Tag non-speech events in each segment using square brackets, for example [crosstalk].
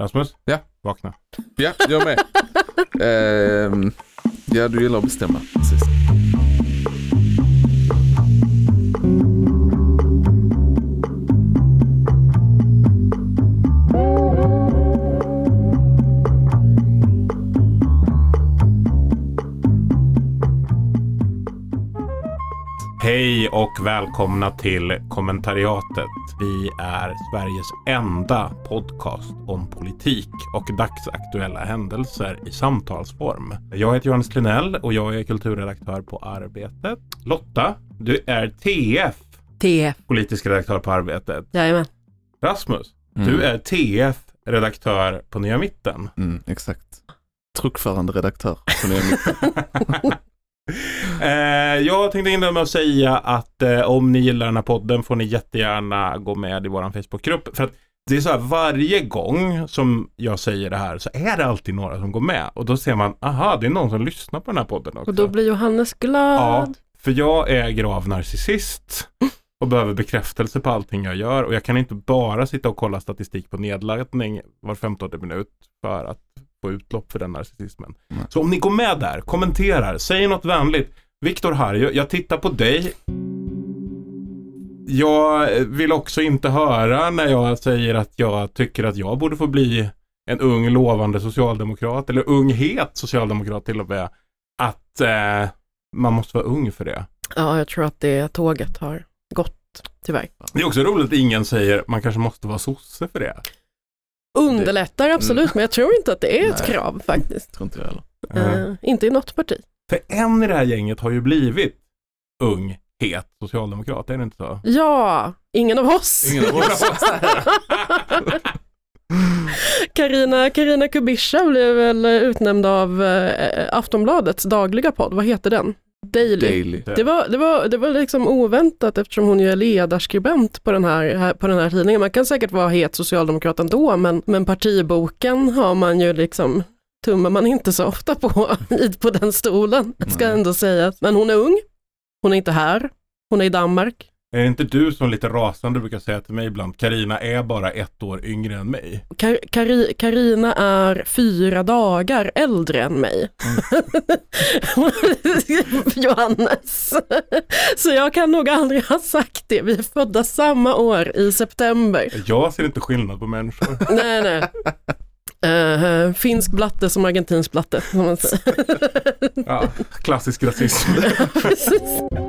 Rasmus? Ja. Vakna. Ja, jag med. [laughs] Ehm, ja, du gillar att bestämma. Precis. Och välkomna till kommentariatet. Vi är Sveriges enda podcast om politik och dagsaktuella händelser i samtalsform. Jag heter Johannes Klinell och jag är kulturredaktör på Arbetet. Lotta, du är TF, TF. politisk redaktör på Arbetet. Jajamän. Rasmus, Mm. du är TF, redaktör på Nya Mitten. Mm, exakt. Truckförande redaktör. Som är mitt. Eh, jag tänkte inleda med att säga att eh, om ni gillar den här podden får ni jättegärna gå med i vår Facebookgrupp. För att det är så här varje gång som jag säger det här så är det alltid några som går med. Och då ser man, aha, det är någon som lyssnar på den här podden också. Och då blir Johannes Ja, glad. för jag är grav narcissist och behöver bekräftelse på allting jag gör. Och jag kan inte bara sitta och kolla statistik på nedladdning var 15 minut för att få utlopp för den narcissismen. Nej. Så om ni går med där, kommenterar, säger något vänligt. Viktor Harry, jag, jag tittar på dig. Jag vill också inte höra när jag säger att jag tycker att jag borde få bli en ung lovande socialdemokrat eller ung het socialdemokrat till och med. Att eh, man måste vara ung för det. Ja, jag tror att det tåget har gått, tyvärr. Det är också roligt att ingen säger man kanske måste vara sosse för det. Underlättar absolut, men jag tror inte att det är ett Nej. krav faktiskt. Tror inte jag heller. Eh, inte i något parti. För en i det här gänget har ju blivit ung, het socialdemokrat, är det inte så? Ja, ingen av oss. Ingen av oss. [laughs] Karina Karina Kubisha blev väl utnämnd av eh, Aftonbladets dagliga podd, vad heter den? Daily. Daily. Det var, det, var, det var liksom oväntat eftersom hon ju är ledarskribent på den här, här, på den här tidningen. Man kan säkert vara het socialdemokrat ändå, men, men partiboken har man ju liksom tummar man inte så ofta på, [laughs] på den stolen, ska Nej. ändå sägas. Men hon är ung, hon är inte här, hon är i Danmark. Är det inte du som lite rasande brukar säga till mig ibland, Karina är bara ett år yngre än mig? Kar, Kari, Karina är fyra dagar äldre än mig. [laughs] Johannes. Så jag kan nog aldrig ha sagt det. Vi är födda samma år i september. Jag ser inte skillnad på människor. [laughs] Nej, nej. Eh, finsk blatte som argentinsk blatte. Som man säger. Ja, klassisk rasism. [laughs]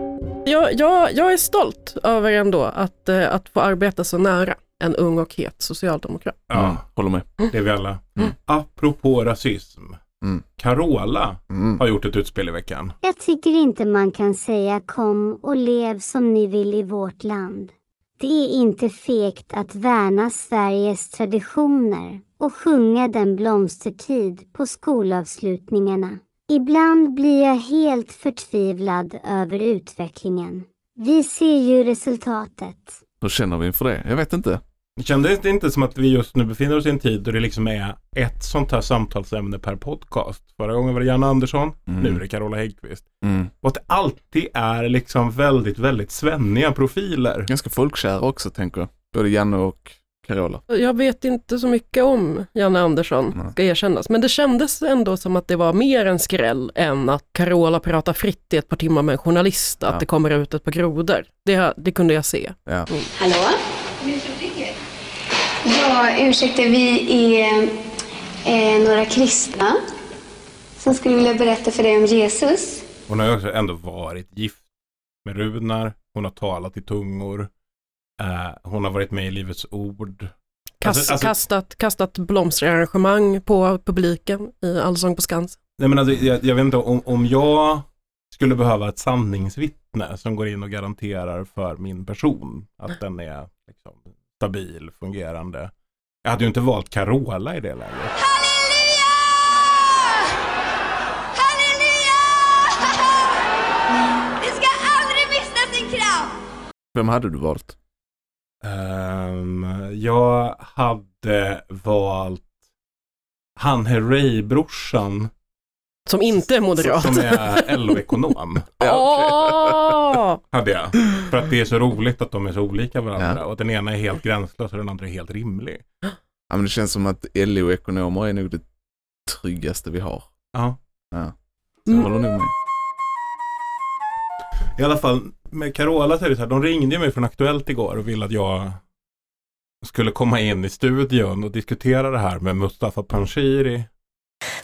Jag, jag, jag är stolt över ändå att, eh, att få arbeta så nära en ung och het socialdemokrat. Mm, Ja, håller med. det är vi alla. Mm. Apropå rasism. Mm. Carola Mm. har gjort ett utspel i veckan. Jag tycker inte man kan säga kom och lev som ni vill i vårt land. Det är inte fegt att värna Sveriges traditioner och sjunga den blomstertid på skolavslutningarna. Ibland blir jag helt förtvivlad över utvecklingen. Vi ser ju resultatet. Hur känner vi inför det? Jag vet inte. Kändes det inte som att vi just nu befinner oss i en tid då det liksom är ett sånt här samtalsämne per podcast? Förra gången var det Janne Andersson, Mm. nu är det Carola Häggkvist. Mm. Och att det alltid är liksom väldigt, väldigt svenniga profiler. Ganska folkkära också tänker jag. Både Janne och Carola. Jag vet inte så mycket om Janne Andersson, Nej. ska erkännas. Men det kändes ändå som att det var mer en skräll än att Carola pratar fritt i ett par timmar med en journalist, att Ja. det kommer ut ett par grodor. Det, det kunde jag se. Ja. Hallå? Ja, ursäkta, vi är eh, några kristna som skulle vilja berätta för dig om Jesus. Hon har ju också ändå varit gift med Runar. Hon har talat i tungor. Eh, hon har varit med i Livets Ord. Kast, Alltså- alltså- kastat, kastat blomsterarrangemang på publiken i Allsång på Skansen. Nej men alltså, jag, jag vet inte om, om jag skulle behöva ett sanningsvittne som går in och garanterar för min person att [laughs] den är liksom, stabil, fungerande. Jag hade ju inte valt Carola i det läget. Halleluja! Halleluja! [laughs] Det ska aldrig mista sin kraft! Vem hade du valt? Ehm, jag hade valt han Herrey-brorsan Som inte är moderat. som är LO-ekonom. Åh! [laughs] Hade jag. För att det är så roligt att de är så olika varandra Ja. och att den ena är helt gränslös och den andra är helt rimlig. Ja, men det känns som att LO-ekonomer är nog det tryggaste vi har. Ja. Ja. Så jag håller nog med. I alla fall med Carola så är det så här, de ringde mig från Aktuellt igår och ville att jag skulle komma in i studion och diskutera det här med Mustafa Panshiri.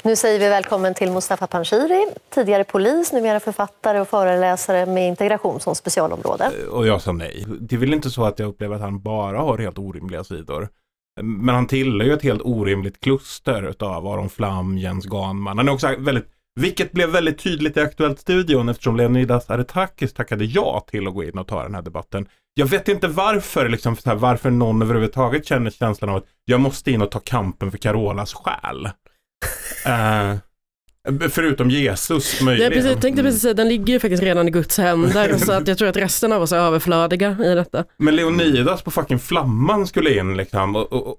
Nu säger vi välkommen till Mustafa Panshiri, tidigare polis, numera författare och föreläsare med integration som specialområde. Och jag sa nej. Det är väl inte så att jag upplever att han bara har helt orimliga sidor. Men han tillhör ju ett helt orimligt kluster utav Aron Flam, Jens Ganman. Han är också väldigt, vilket blev väldigt tydligt i Aktuellt-studion eftersom Leonidas Aretakis tackade ja till att gå in och ta den här debatten. Jag vet inte varför, liksom, här, varför någon överhuvudtaget känner känslan av att jag måste in och ta kampen för Carolas själ. [laughs] Eh, förutom Jesus Jag möjligen. precis, tänkte precis säga, den ligger ju faktiskt redan i Guds händer [laughs] så att jag tror att resten av oss är överflödiga i detta. Men Leonidas på fucking Flamman skulle in liksom. Och, och,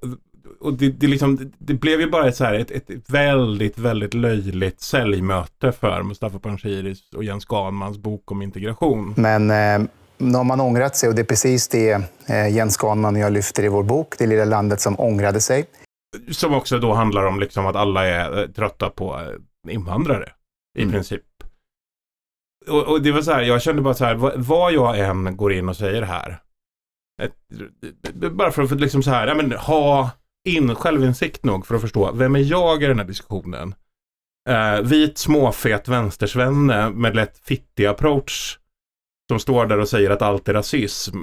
och, det, det, liksom, det blev ju bara ett, så här, ett, ett väldigt, väldigt löjligt säljmöte för Mustafa Panshiris och Jens Ganmans bok om integration. Men eh, nu har man ångrat sig och det är precis det eh, Jens Ganman och jag lyfter i vår bok, Det lilla landet som ångrade sig. Som också då handlar om liksom att alla är eh, trötta på eh, invandrare. I Mm. princip. Och, och det var så här, jag kände bara så här, vad, vad jag än går in och säger här. Ett, bara för att liksom så här, ja men ha in självinsikt nog för att förstå, vem är jag i den här diskussionen? Eh, vit småfet vänstersvenne med lätt fittig approach. Som står där och säger att allt är rasism.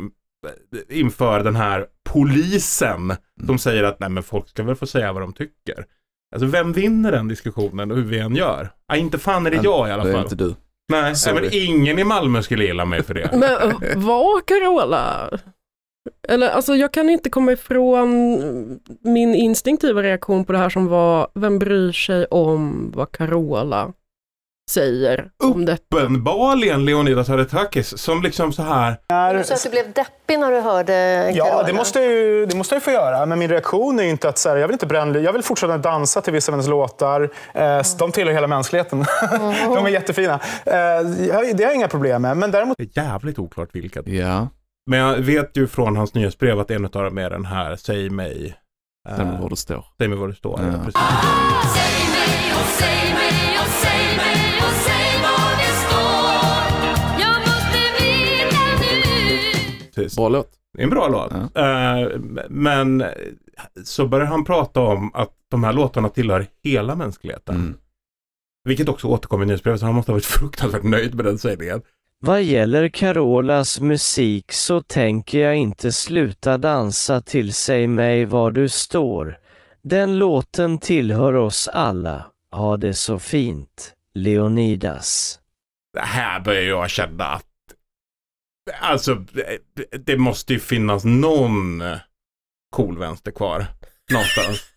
eh, Inför den här polisen. Som säger att nej men folk ska väl få säga vad de tycker. Alltså vem vinner den diskussionen och hur vi än gör? Ja, inte fan är det jag i alla Det är fall. inte du. Nej, nej, Sorry. men ingen i Malmö skulle gilla mig för det. [laughs] Men eh, var Carola, eller alltså jag kan inte komma ifrån min instinktiva reaktion på det här som var, vem bryr sig om vad Carola säger om detta? Uppenbarligen Leonidas Aretakis som liksom så här. Du sa att du blev deppig när du hörde Ja, Carola. det måste, jag ju, det måste jag ju få göra. Men min reaktion är ju inte att så här, jag vill inte bränna, jag vill fortsätta dansa till vissa av hennes låtar. Eh, De tillhör hela mänskligheten. [laughs] De är jättefina. Eh, det har jag inga problem med. Men däremot Det är jävligt oklart vilka. Ja, Men jag vet ju från hans nyhetsbrev att en av dem är den här Säg mig. eh, den var det står. Säg mig vad det står. Ja. Ja. Precis. Säg mig och säg mig och säg mig och säg vad det står Jag måste veta nu Precis. Bra låt. Det är en bra låt. Eh, men så börjar han prata om att de här låtarna tillhör hela mänskligheten. Mm. Vilket också återkommer i nyhetsbrevet så han måste ha varit fruktansvärt nöjd med den sägningen. Vad gäller Carolas musik så tänker jag inte sluta dansa till Säg mig var du står. Den låten tillhör oss alla. Ha det så fint. Leonidas. Det här börjar jag känna att Alltså, det- måste ju finnas någon cool vänster kvar. Någonstans. [laughs]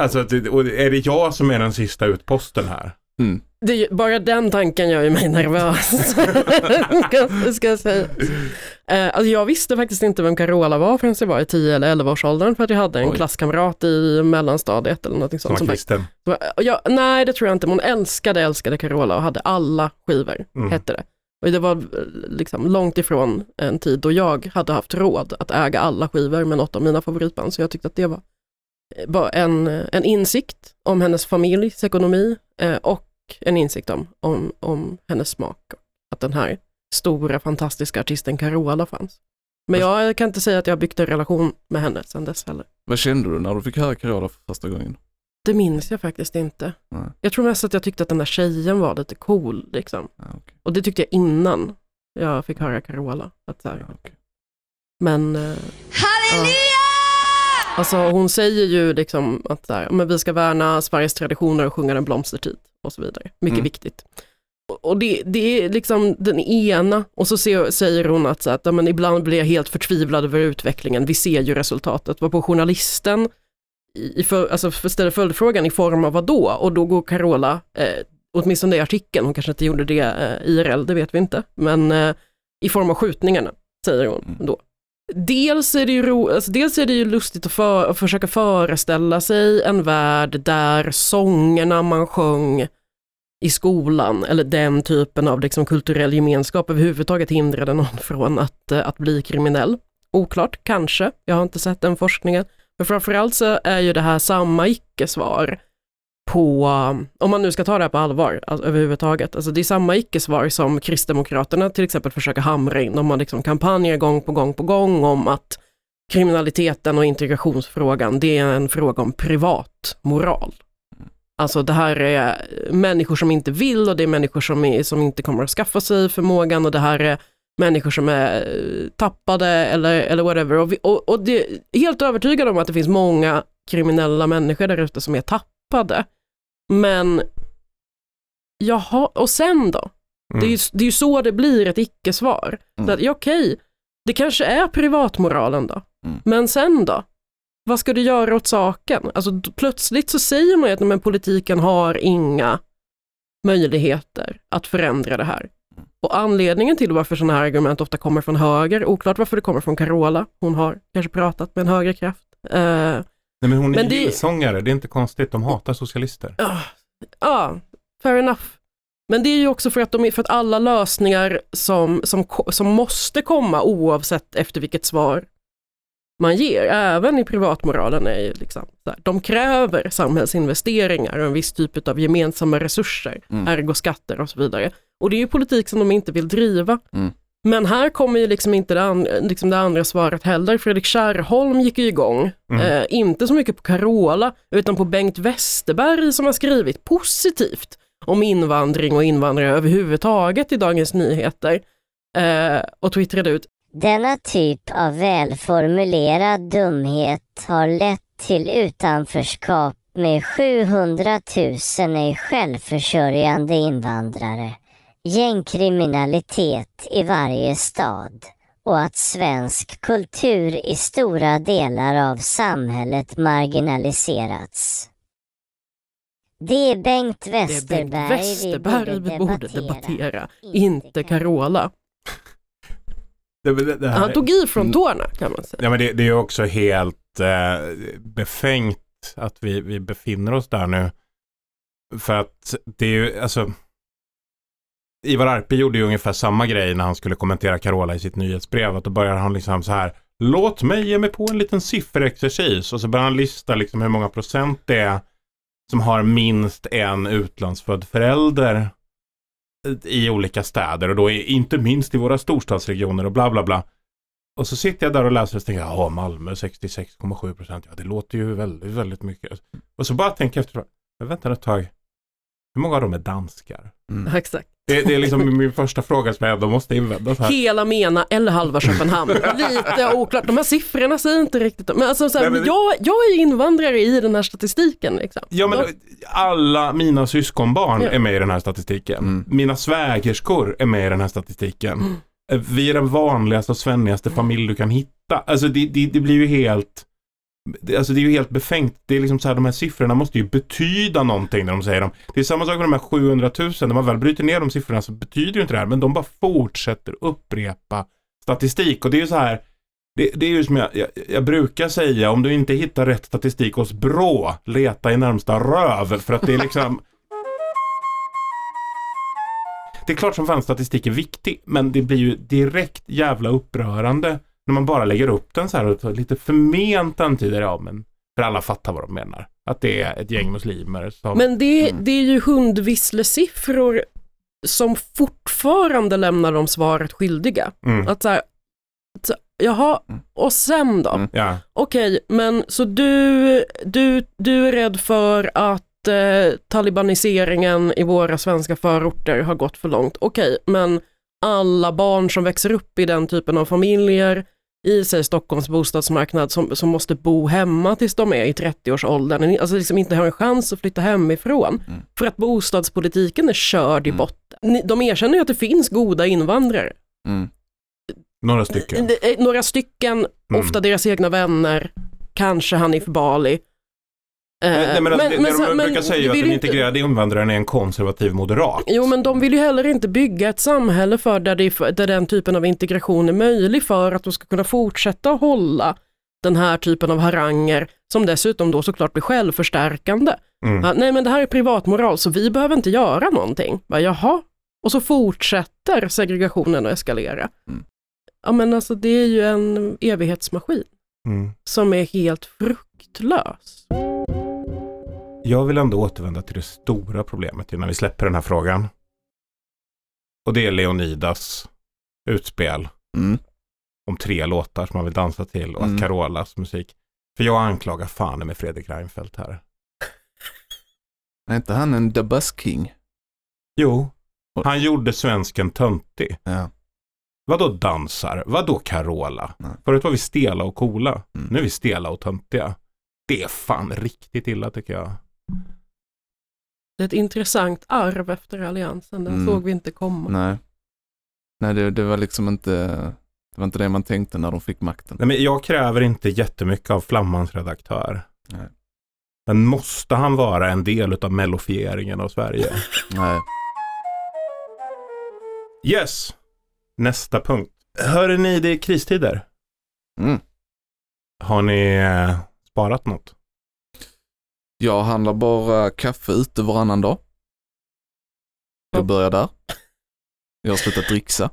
Alltså, och är det jag som är den sista utposten här? Mm. Det bara den tanken gör ju mig nervös. [laughs] ska, ska jag säga. Eh, alltså jag visste faktiskt inte vem Carola var förrän jag var i 10 eller 11 års åldern för att jag hade en Oj. klasskamrat i mellanstadiet eller något Som sånt. Som bara, kristen. ja, nej det tror jag inte, men hon älskade, älskade Carola och hade alla skivor, Mm. hette det. Och det var eh, liksom långt ifrån en tid då jag hade haft råd att äga alla skivor med något av mina favoritband, så jag tyckte att det var bara en, eh, en insikt om hennes familjs ekonomi eh, och en insikt om, om, om hennes smak. Att den här stora fantastiska artisten Carola fanns. Men jag kan inte säga att jag har byggt en relation med henne sedan dess heller. Vad kände du när du fick höra Carola för första gången? Det minns jag faktiskt inte. Nej. Jag tror mest att jag tyckte att den där tjejen var lite cool liksom. Ja, okej. Och det tyckte jag innan jag fick höra Carola. Att så här, Ja, okej. Men eh, ja. alltså, hon säger ju liksom att så här, men vi ska värna Sveriges traditioner och sjunga en blomstertid och så vidare. Mycket Mm. viktigt. Och- det, det är liksom den ena och så ser, säger hon att, så att ja, men ibland blir jag helt förtvivlad över utvecklingen. Vi ser ju resultatet. Var på journalisten i, för, alltså ställer följdfrågan i form av vad då? Och då går Carola, eh, åtminstone i artikeln, hon kanske inte gjorde det eh, IRL, det vet vi inte, men eh, i form av skjutningarna, säger hon Mm. då. Dels är det ju, ro, alltså dels är det ju lustigt att, för, att försöka föreställa sig en värld där sångerna man sjöng i skolan, eller den typen av liksom kulturell gemenskap överhuvudtaget hindrade någon [laughs] från att, eh, att bli kriminell. Oklart, kanske. Jag har inte sett den forskningen. Men framförallt så är ju det här samma icke-svar på, om man nu ska ta det här på allvar alltså, överhuvudtaget, alltså det är samma icke-svar som Kristdemokraterna till exempel försöker hamra in. om man liksom kampanjer gång på gång på gång om att kriminaliteten och integrationsfrågan, det är en fråga om privat moral. Alltså det här är människor som inte vill och det är människor som, är, som inte kommer att skaffa sig förmågan och det här är människor som är eh, tappade eller, eller whatever. Och, vi, och, och det är helt övertygad om att det finns många kriminella människor där ute som är tappade. Men, jaha, och sen då? Det, är ju, det är ju så det blir ett icke-svar. Så att, ja, okej, det kanske är privatmoralen då. Men sen då? Vad ska du göra åt saken? Alltså, plötsligt så säger man ju att men, politiken har inga möjligheter att förändra det här. Och anledningen till varför sådana här argument ofta kommer från höger, oklart varför det kommer från Carola, hon har kanske pratat med en högerkraft. Eh, Nej, men hon är Men det- gillsångare, det är inte konstigt, de hatar socialister. Ja, ja, fair enough. Men det är ju också för att, de, för att alla lösningar som, som, som måste komma oavsett efter vilket svar man ger, även i privatmoralen, är ju liksom, här, de kräver samhällsinvesteringar och en viss typ av gemensamma resurser, Mm. ergo skatter och så vidare. Och det är ju politik som de inte vill driva. Mm. Men här kommer ju liksom inte det, an, liksom det andra svaret heller. Fredrik Kärrholm gick ju igång, Mm. eh, inte så mycket på Carola, utan på Bengt Westerberg som har skrivit positivt om invandring och invandrare överhuvudtaget i Dagens Nyheter. Eh, och twittrade ut, Denna typ av välformulerad dumhet har lett till utanförskap med 700 000 ej självförsörjande invandrare, gängkriminalitet i varje stad och att svensk kultur i stora delar av samhället marginaliserats. Det är Bengt det är Westerberg, Bengt Westerberg vi borde debattera, inte Carola. Det, det, Han tog i från tårna kan man säga. Ja, men det, det är också helt eh, befängt att vi, vi befinner oss där nu. För att det är ju, alltså, Ivar Arpi gjorde ju ungefär samma grej när han skulle kommentera Carola i sitt nyhetsbrev. Att då börjar han liksom så här, låt mig ge mig på en liten sifferexercis. Och så börjar han lista liksom hur många procent det är som har minst en utlandsfödd förälder i olika städer och då är inte minst i våra storstadsregioner och bla bla bla. Och så sitter jag där och läser och tänker, ja Malmö 66,7 procent, ja det låter ju väldigt, väldigt mycket. Och så bara tänker jag efter, vänta ett tag, hur många av dem är danskar? Exakt. Det, det är liksom min första fråga som jag ändå måste invända så här. Hela Mena eller halva Köpenhamn. [laughs] Lite oklart, de här siffrorna säger inte riktigt. Men alltså, så här, Nej, men- jag, jag är ju invandrare i den här statistiken. Liksom. Ja men alla mina syskonbarn Ja. är med i den här statistiken. Mina svägerskor är med i den här statistiken. Eh, Vi är den vanligaste och svennigaste familj du kan hitta. Alltså det, det, det blir ju helt Alltså det är ju helt befängt. Det är liksom så här, de här siffrorna måste ju betyda någonting när de säger dem. Det är samma sak med de här 700 000. När man väl bryter ner de siffrorna så betyder ju inte det här. Men de bara fortsätter upprepa statistik. Och det är ju så här. Det, det är ju som jag, jag, jag brukar säga, om du inte hittar rätt statistik hos Brå, leta i närmsta röv. För att det är liksom... Det är klart som fan statistik är viktig, men det blir ju direkt jävla upprörande när man bara lägger upp den så här och tar lite förment antyder, ja men för alla fattar vad de menar. Att det är ett gäng muslimer som... Men det, det är ju hundvisslesiffror som fortfarande lämnar dem svaret skyldiga. Mm. Att så här, så, jaha, och sen då? Ja. Okej, men så du, du, du är rädd för att eh, talibaniseringen i våra svenska förorter har gått för långt. Okej, men alla barn som växer upp i den typen av familjer i sig Stockholms bostadsmarknad som, som måste bo hemma tills de är i 30-årsåldern, alltså liksom inte har en chans att flytta hemifrån. För att bostadspolitiken är körd i botten. Ni- De erkänner ju att det finns goda invandrare. Några stycken. Eh, eh, Några stycken, Mm. ofta deras egna vänner, kanske Hanif Bali. Eh, Nej, men, alltså, det, det så- de men brukar säga är att den inte- integrerade invandraren är en konservativ moderat. Jo men de vill ju heller inte bygga ett samhälle för där, det, där den typen av integration är möjlig för att de ska kunna fortsätta hålla den här typen av haranger som dessutom då såklart blir självförstärkande. Mm. Ja, nej men det här är privatmoral så vi behöver inte göra någonting. Bara, Jaha, och så fortsätter segregationen att eskalera. Ja men alltså det är ju en evighetsmaskin. Mm. som är helt fruktlös. Jag vill ändå återvända till det stora problemet innan vi släpper den här frågan. Och det är Leonidas utspel Mm. om tre låtar som man vill dansa till och Mm. att Carolas musik. För jag anklagar fan med Fredrik Reinfeldt här. Är inte han en The Bus King? Jo, han gjorde svensken töntig. Ja. Vadå dansar? Vadå Carola? Nej. Förut var vi stela och coola. Mm. Nu är vi stela och töntiga. Det är fan riktigt illa tycker jag. Det är ett intressant arv efter alliansen, den Mm. såg vi inte komma. Nej. Nej, det, det var liksom inte det var inte det man tänkte när de fick makten. Nej, men jag kräver inte jättemycket av Flammans redaktör. Nej. Men måste han vara en del av mellofieringen av Sverige? [laughs] Nej. Yes! Nästa punkt. Hör ni, det är kristider. Mm. Har ni eh, sparat något? Jag handlar bara kaffe ute varannan dag. Jag börjar där. Jag har slutat dricksa.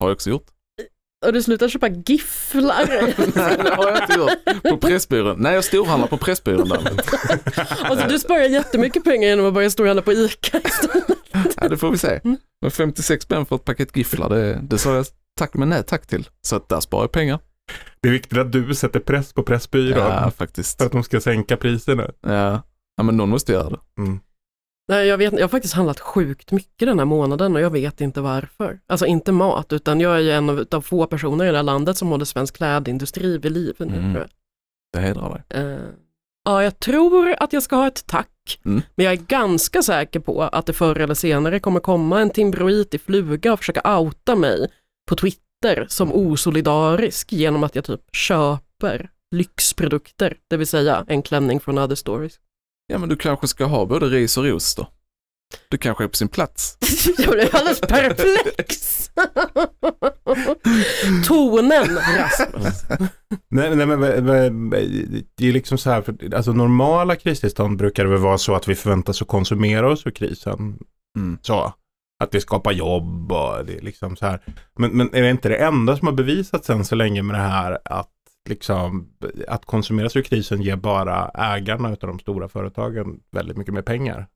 Har jag också gjort. Och du slutar köpa gifflar. [laughs] Nej, det har jag inte gjort. På Pressbyrån. Nej, jag storhandlar på Pressbyrån däremot. alltså, du sparar jättemycket pengar genom att börja storhandla på ICA. Ja, det får vi se. Mm. Men 56 spänn för ett paket gifflar, det, det sa jag tack men nej tack till. Så att där sparar jag pengar. Det är viktigt att du sätter press på Pressbyrån Ja, faktiskt. för att de ska sänka priserna. Ja. ja, men någon måste göra det. Nej, jag, vet, jag har faktiskt handlat sjukt mycket den här månaden och jag vet inte varför. Alltså inte mat, utan jag är ju en av, av få personer i det här landet som håller svensk klädindustri vid liv nu. Mm. tror jag. Det hedrar dig. Eh, ja, jag tror att jag ska ha ett tack, Mm. men jag är ganska säker på att det förr eller senare kommer komma en timbroit i fluga och försöka outa mig på Twitter som osolidarisk genom att jag typ köper lyxprodukter, det vill säga en klänning från Other Stories. Ja, men du kanske ska ha både ris och ros då. Du kanske är på sin plats. [laughs] Jag blev alldeles perplex. Tonen, Rasmus. Nej, nej men det är liksom så här, för, alltså normala kristillstånd brukar det väl vara så att vi förväntas att konsumera oss ur krisen. Mm. Så. Att vi skapar jobb och det är liksom så här. Men, men är det inte det enda som har bevisats än så länge med det här att liksom att konsumera sig ur krisen ger bara ägarna av de stora företagen väldigt mycket mer pengar.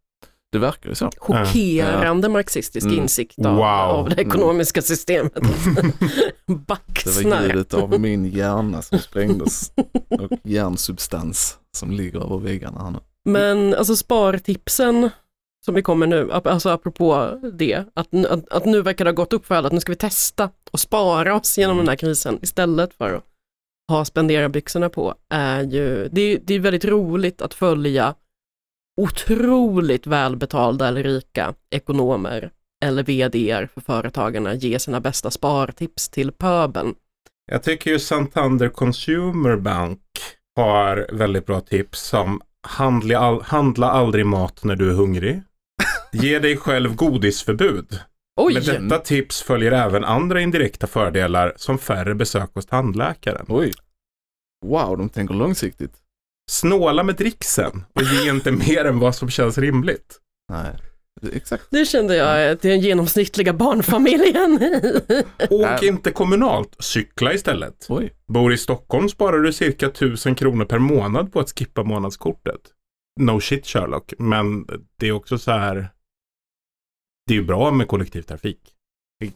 Det verkar ju så. Chockerande marxistisk Mm. insikt av, Wow. av det ekonomiska systemet. [laughs] Det var ljudet av min hjärna som [laughs] sprängdes och hjärnsubstans som ligger över väggarna här nu. Men alltså spartipsen som vi kommer nu, alltså apropå det, att, att, att nu verkar det ha gått upp för alla att nu ska vi testa och spara oss genom den här krisen istället för att ha spendera-byxorna på, är ju, det, är- det är väldigt roligt att följa otroligt välbetalda eller rika ekonomer eller vd för företagarna ge sina bästa spartips till pöbeln. Jag tycker ju Santander Consumer Bank har väldigt bra tips som handla, all, handla aldrig mat när du är hungrig. Ge dig själv godisförbud. Oj! Med detta tips följer även andra indirekta fördelar som färre besök hos tandläkaren. Oj. Wow, de tänker långsiktigt. Snåla med dricksen och ge inte mer än vad som känns rimligt. Nej, det- exakt. Det kände jag till den genomsnittliga barnfamiljen. Åk inte kommunalt, cykla istället. Oj. Bor i Stockholm sparar du cirka 1000 kronor per månad på att skippa månadskortet. No shit Sherlock, men det är också så här. Det är ju bra med kollektivtrafik.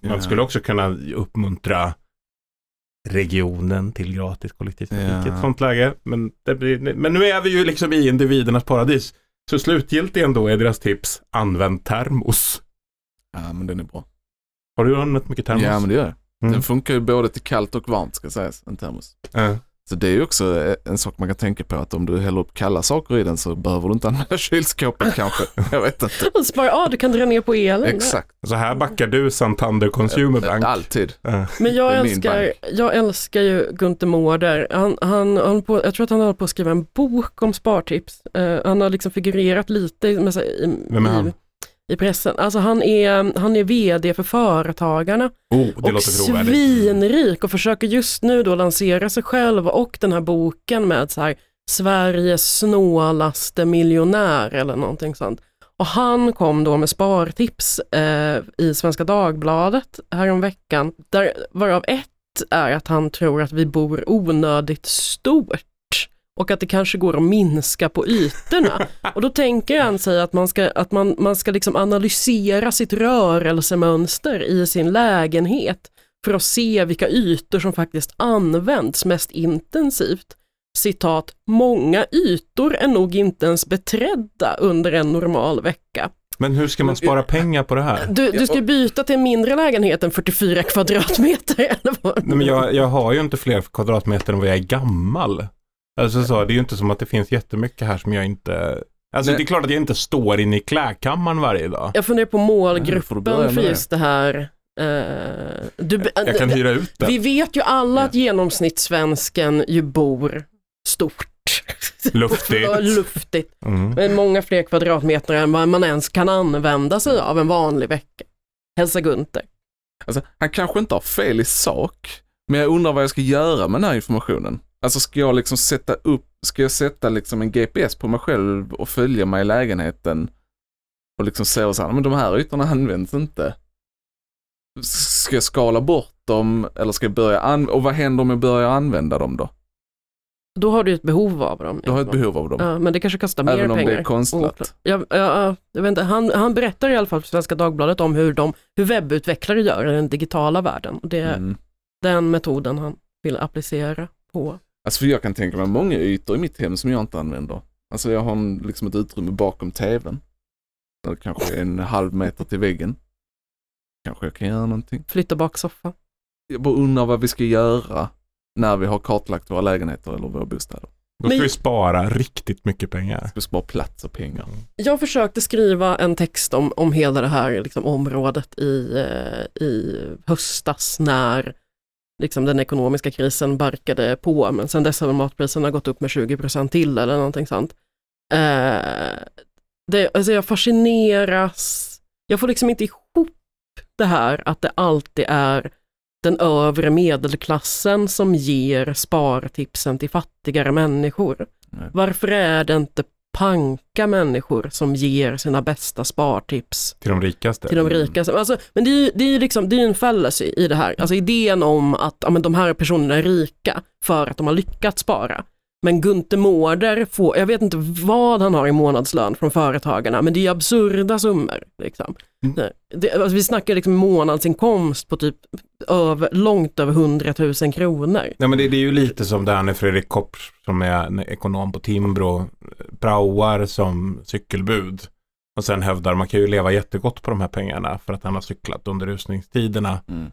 Man skulle också kunna uppmuntra regionen till gratis kollektivtrafik i ett sånt läge. Men, blir, men nu är vi ju liksom i individernas paradis. Så slutgiltigen då är deras tips, använd termos. Ja, men den är bra. Har du använt mycket termos? Ja, men det gör jag. Mm. Den funkar ju både till kallt och varmt ska sägas, en termos. Ja. Så det är ju också eh, en sak man kan tänka på att om du häller upp kalla saker i den så behöver du inte använda [laughs] kylskåpet kanske. [laughs] Jag vet inte. Och spara, ja du kan dra ner på elen. Exakt. Så här backar du Santander Consumer Bank. Alltid. Ja. Men jag älskar, jag älskar ju Gunther Mårder. Han, han, han på, jag tror att han håller på att skriva en bok om spartips. Eh, han har liksom figurerat lite med, i, Vem är han? I, pressen. Alltså han är, han är vd för Företagarna Oh, och svinrik och försöker just nu då lansera sig själv och den här boken med så här Sveriges snålaste miljonär eller någonting sånt. Och han kom då med spartips eh, i Svenska Dagbladet häromveckan, där, varav ett är att han tror att vi bor onödigt stort och att det kanske går att minska på ytorna. Och då tänker han sig att man ska, att man, man ska liksom analysera sitt rörelsemönster i sin lägenhet för att se vilka ytor som faktiskt används mest intensivt. Citat, många ytor är nog inte ens beträdda under en normal vecka. Men hur ska man spara pengar på det här? Du, du ska byta till en mindre lägenhet än 44 kvadratmeter. Eller vad? Nej, men jag, jag har ju inte fler kvadratmeter än vad jag är gammal. Alltså så, det är ju inte som att det finns jättemycket här som jag inte... Alltså Nej. det är klart att jag inte står inne i klädkammaren varje dag. Jag funderar på målgruppen med för just det här. eh, du, Jag kan hyra ut Vi det. vet ju alla att genomsnittssvensken ju bor stort. Luftigt. [laughs] Luftigt. Mm. Med många fler kvadratmeter än vad man ens kan använda sig av en vanlig vecka. Hälsa Gunther. Alltså, han kanske inte har fel i sak, men jag undrar vad jag ska göra med den här informationen. Alltså ska jag liksom sätta upp, ska jag sätta liksom en GPS på mig själv och följa mig i lägenheten och liksom säga så här, men de här ytorna används inte. Ska jag skala bort dem eller ska jag börja an- och vad händer om jag börjar använda dem då? Då har du ett behov av dem. Jag har ett behov av dem. Ja, men det kanske kostar mer Även om pengar. det är konstlat. Oklart. Ja, ja, ja, jag vet inte, han, han berättar i alla fall för Svenska Dagbladet om hur, de, hur webbutvecklare gör i den digitala världen. Det är Mm. den metoden han vill applicera på. Alltså för jag kan tänka mig många ytor i mitt hem som jag inte använder. Alltså jag har en, liksom ett utrymme bakom tvn. Eller kanske en halv meter till väggen. Kanske jag kan göra någonting. Flytta bak soffan. Jag bara undrar vad vi ska göra när vi har kartlagt våra lägenheter eller våra bostäder. Då ska Men- vi spara riktigt mycket pengar. Vi ska spara plats och pengar. Jag försökte skriva en text om, om hela det här liksom, området i, eh, i höstas när liksom, den ekonomiska krisen barkade på, men sen dess har matpriserna gått upp med 20% till eller någonting sånt. Eh, det, alltså jag fascineras, jag får liksom inte ihop det här att det alltid är den övre medelklassen som ger spartipsen till fattigare människor. Nej. Varför är det inte panka människor som ger sina bästa spartips Till de rikaste. till de rikaste? Alltså, men det är ju det är liksom, det är en fallacy i det här. Alltså idén om att ja, men de här personerna är rika för att de har lyckats spara. Men Gunther Mårder får, jag vet inte vad han har i månadslön från företagarna, men det är ju absurda summor. Liksom. Mm. Det, alltså, vi snackar liksom månadsinkomst på typ över, långt över 100 000 kronor. Nej men det, det är ju lite som det här när Fredrik Kopp som är ekonom på Timbro praoar som cykelbud. Och sen hävdar man kan ju leva jättegott på de här pengarna för att han har cyklat under rusningstiderna. Mm.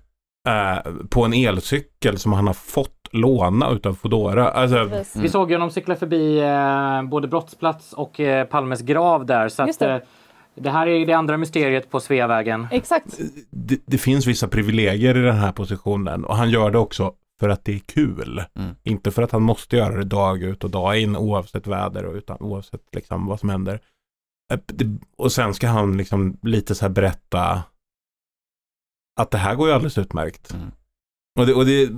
Eh, på en elcykel som han har fått låna utav Foodora. Alltså, Vi såg ju honom cykla förbi eh, både brottsplats och eh, Palmes grav där. Så att, det. eh, det här är det andra mysteriet på Sveavägen. Exakt. det, det finns vissa privilegier i den här positionen och han gör det också för att det är kul. Mm. Inte för att han måste göra det dag ut och dag in oavsett väder och utan, oavsett liksom vad som händer. Eh, Och sen ska han liksom lite så här berätta att det här går ju alldeles utmärkt. Mm. Och, det, och det,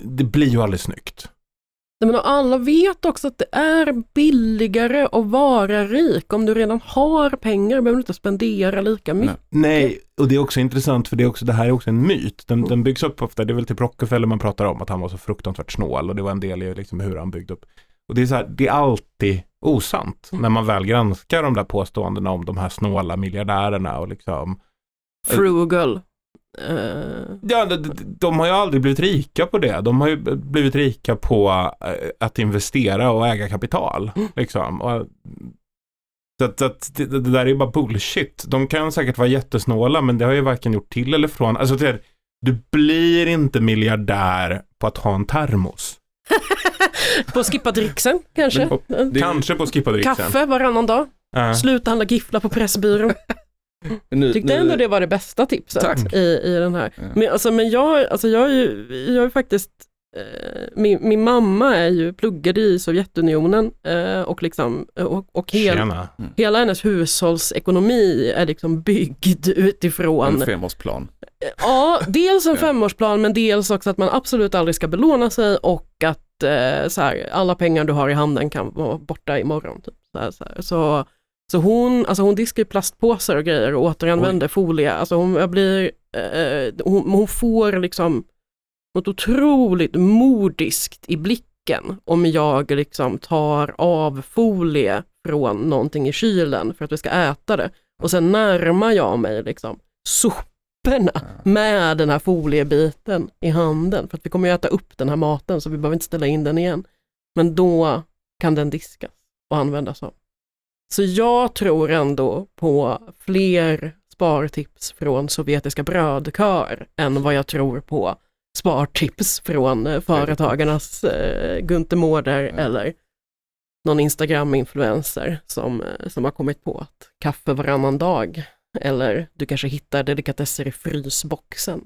det blir ju aldrig snyggt. Nej, men alla vet också att det är billigare att vara rik. Om du redan har pengar behöver du inte spendera lika mycket. Nej, och det är också intressant för det, är också, det här är också en myt. Den, den byggs upp ofta, det är väl till Rockefeller man pratar om att han var så fruktansvärt snål och det var en del i liksom hur han byggde upp. Och det är så här, det är alltid osant när man väl granskar de där påståendena om de här snåla miljardärerna och liksom Frugal. Eh, Ja, de, de, har ju aldrig blivit rika på det. De har ju blivit rika på eh, att investera och äga kapital. Liksom. Och, så att, att det, det där är ju bara bullshit. De kan säkert vara jättesnåla, men det har ju varken gjort till eller från. Alltså, det, du blir inte miljardär på att ha en termos. [laughs] på skippa dricksen kanske. Och Kanske på skippa Kaffe varannan dag. Ja. Sluta handla giffla på Pressbyrån. [laughs] Nu, Tyckte nu- ändå det var det bästa tipset Tack. i, i den här. Ja. Men, alltså, men jag, alltså, jag är ju, jag är faktiskt, eh, min, min mamma är ju pluggade i Sovjetunionen eh, och, liksom, och, och hel, Tjena. hela hennes hushållsekonomi är liksom byggd utifrån En femårsplan. Ja, dels en femårsplan men dels också att man absolut aldrig ska belåna sig och att eh, så här, alla pengar du har i handen kan vara borta imorgon. Typ. Så, här, så, här. så, så hon, alltså hon diskar ju plastpåsar och grejer och återanvänder folie. Alltså hon blir, eh, hon, hon får liksom något otroligt modiskt i blicken om jag liksom tar av folie från någonting i kylen för att vi ska äta det. Och sen närmar jag mig liksom soporna med den här foliebiten i handen. För att vi kommer ju äta upp den här maten så vi behöver inte ställa in den igen. Men då kan den diskas och användas om. Så jag tror ändå på fler spartips från sovjetiska brödkör än vad jag tror på spartips från eh, företagarnas eh, Gunther Mårder eller någon Instagram-influencer som, eh, som har kommit på att kaffe varannan dag eller du kanske hittar delikatesser i frysboxen.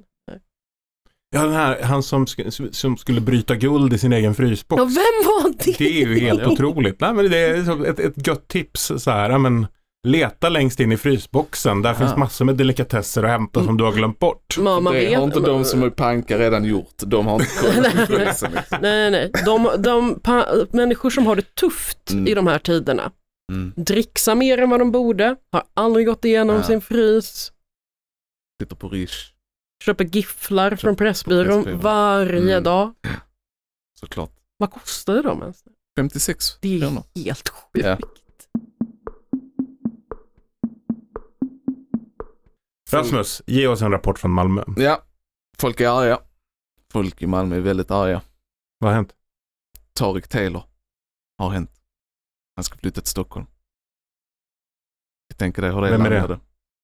Ja, den här, han som, sk- som skulle bryta guld i sin egen frysbox. Ja, vem var det? Det är ju helt [laughs] otroligt. Nej, men det är ett, ett gött tips. Så här, ja, men, leta längst in i frysboxen. Där finns massor med delikatesser att hämta som du har glömt bort. Ja, man det vet- har inte de som är panka redan gjort. De har inte kollat på frysen. Liksom. Nej, nej, de, de människor som har det tufft Mm. i de här tiderna, Mm. dricksa mer än vad de borde, har aldrig gått igenom Ja. sin frys, Sitter på Rish, köper gifflar från Pressbyrån Pressbyrån. varje Mm. dag. såklart. Vad kostade de ens? 56 Det är kronor. helt sjukt. Ja. Rasmus, ge oss en rapport från Malmö. Ja, folk är arga. Folk i Malmö är väldigt arga. Vad har hänt? Tarik Taylor har hänt. Han ska flytta till Stockholm. Jag tänker dig hur det Vem är det?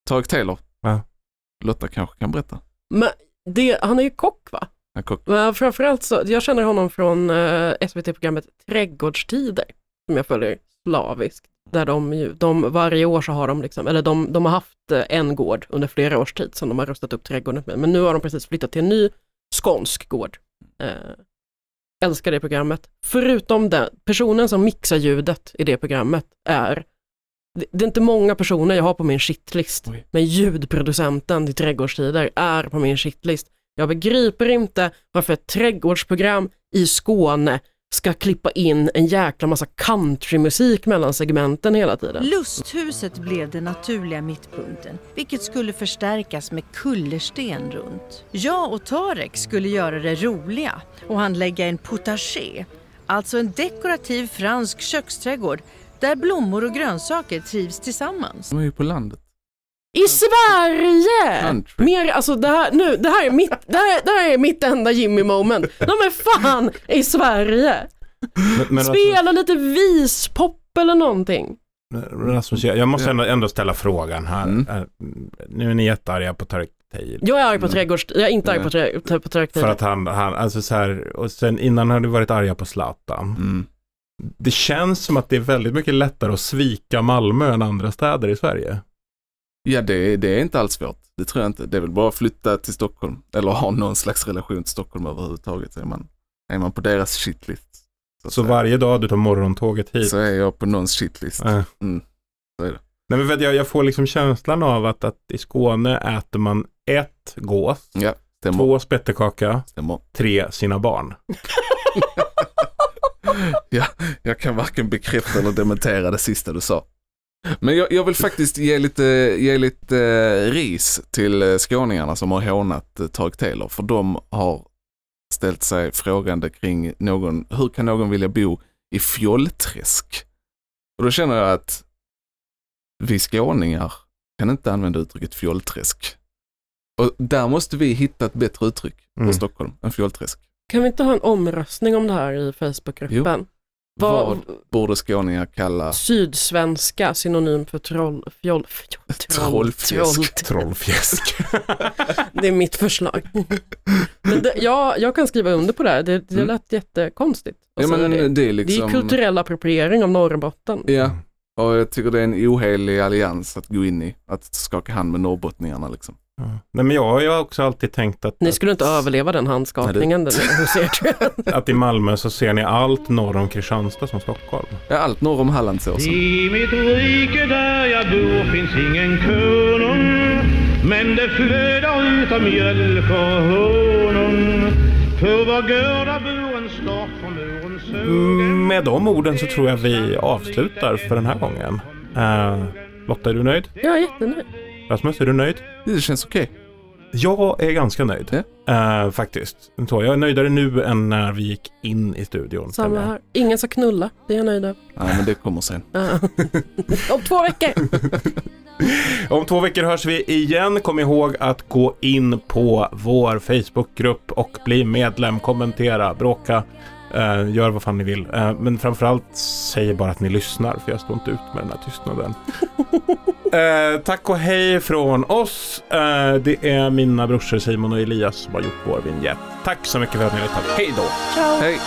Tarik Taylor. Ja. Lotta kanske kan berätta. Men det, han är ju kock va? Han kock. Men framförallt så, jag känner honom från eh, SVT-programmet Trädgårdstider, som jag följer slaviskt. Där de, ju, de varje år så har de liksom, eller de, de har haft eh, en gård under flera års tid som de har rustat upp trädgården med. Men nu har de precis flyttat till en ny skånsk gård. Eh, älskar det programmet. Förutom den, personen som mixar ljudet i det programmet är det, är inte många personer jag har på min shitlist, Oj. men ljudproducenten till Trädgårdstider är på min shitlist. Jag begriper inte varför ett trädgårdsprogram i Skåne ska klippa in en jäkla massa countrymusik mellan segmenten hela tiden. Lusthuset blev den naturliga mittpunkten, vilket skulle förstärkas med kullersten runt. Jag och Tarek skulle göra det roliga och han lägga en potager, alltså en dekorativ fransk köksträdgård där blommor och grönsaker trivs tillsammans. De är ju på landet. I Sverige! Country. Mer, alltså det här, nu, det här är mitt, det här, det här är mitt enda Jimmy moment. De är fan i Sverige! Men, men Spela lite vispop eller någonting. Rasmus, jag måste ändå, ändå ställa frågan här. Mm. Eh, Nu är ni jättearga på Tareq Taylor. Jag är arg på trädgårds... Jag är inte arg på, trä, på trädgårds... För att han, han, alltså så här, och sen innan har du varit arga på Zlatan. Mm. Det känns som att det är väldigt mycket lättare att svika Malmö än andra städer i Sverige. Ja, det, det är inte alls svårt. Det tror jag inte. Det är väl bara att flytta till Stockholm. Eller ha någon slags relation till Stockholm överhuvudtaget. Är man, är man på deras shitlist. Så, Så varje dag du tar morgontåget hit. så är jag på någons shitlist. Eh. Mm. Så är det. Nej, men jag, jag får liksom känslan av att, att i Skåne äter man ett gås, Ja, två spettekaka, stämmer. tre sina barn. [laughs] Ja, jag kan varken bekräfta eller dementera det sista du sa. Men jag, jag vill faktiskt ge lite, ge lite eh, ris till eh, skåningarna som har hånat eh, Tareq Taylor. För de har ställt sig frågande kring någon, hur kan någon vilja bo i fjollträsk? Och då känner jag att vi skåningar kan inte använda uttrycket fjollträsk. Och där måste vi hitta ett bättre uttryck för Mm. Stockholm än fjollträsk. Kan vi inte ha en omröstning om det här i Facebookgruppen? Vad, Vad borde skåningar kalla Sydsvenska synonym för troll, fjoll, fjoll, troll, Trollfjäsk. troll. Trollfjäsk. [laughs] Det är mitt förslag. Men det, ja, jag kan skriva under på det här. Det, det Mm. lät jättekonstigt. Ja men det. det är liksom... det är kulturell appropriering av Norrbotten. Ja, och jag tycker det är en ohelig allians att gå in i. Att skaka hand med norrbottningarna liksom. Ja. Nej, men jag, jag har också alltid tänkt att, Ni skulle inte överleva den handskakningen den hos er [laughs] tror jag. att i Malmö så ser ni allt norr om Kristianstad som Stockholm. Ja, allt norr om Hallandsåsen. I mitt rike där jag bor finns ingen konung Men det flödar utav mjölk och honung För var gårdar bor en stork från murens sågen Med de orden så tror jag vi avslutar för den här gången. Eh, Lotta, är du nöjd? Jag är jättenöjd. Rasmus, är du nöjd? Det känns okej. Jag är ganska nöjd. Eh, faktiskt. Så, jag är nöjdare nu än när vi gick in i studion. Samma här. Ingen ska knulla, det är jag nöjd med. Ja, men det kommer sen. [laughs] Om två veckor. [laughs] Om två veckor hörs vi igen. Kom ihåg att gå in på vår Facebookgrupp och bli medlem, kommentera, bråka. Eh, gör vad fan ni vill. Eh, men framförallt säg bara att ni lyssnar, för jag står inte ut med den här tystnaden. [laughs] eh, tack och hej från oss. Eh, det är mina brorsor Simon och Elias som har gjort vår vignett. Tack så mycket för att ni har lyssnat. Hej då! Ciao! Hej!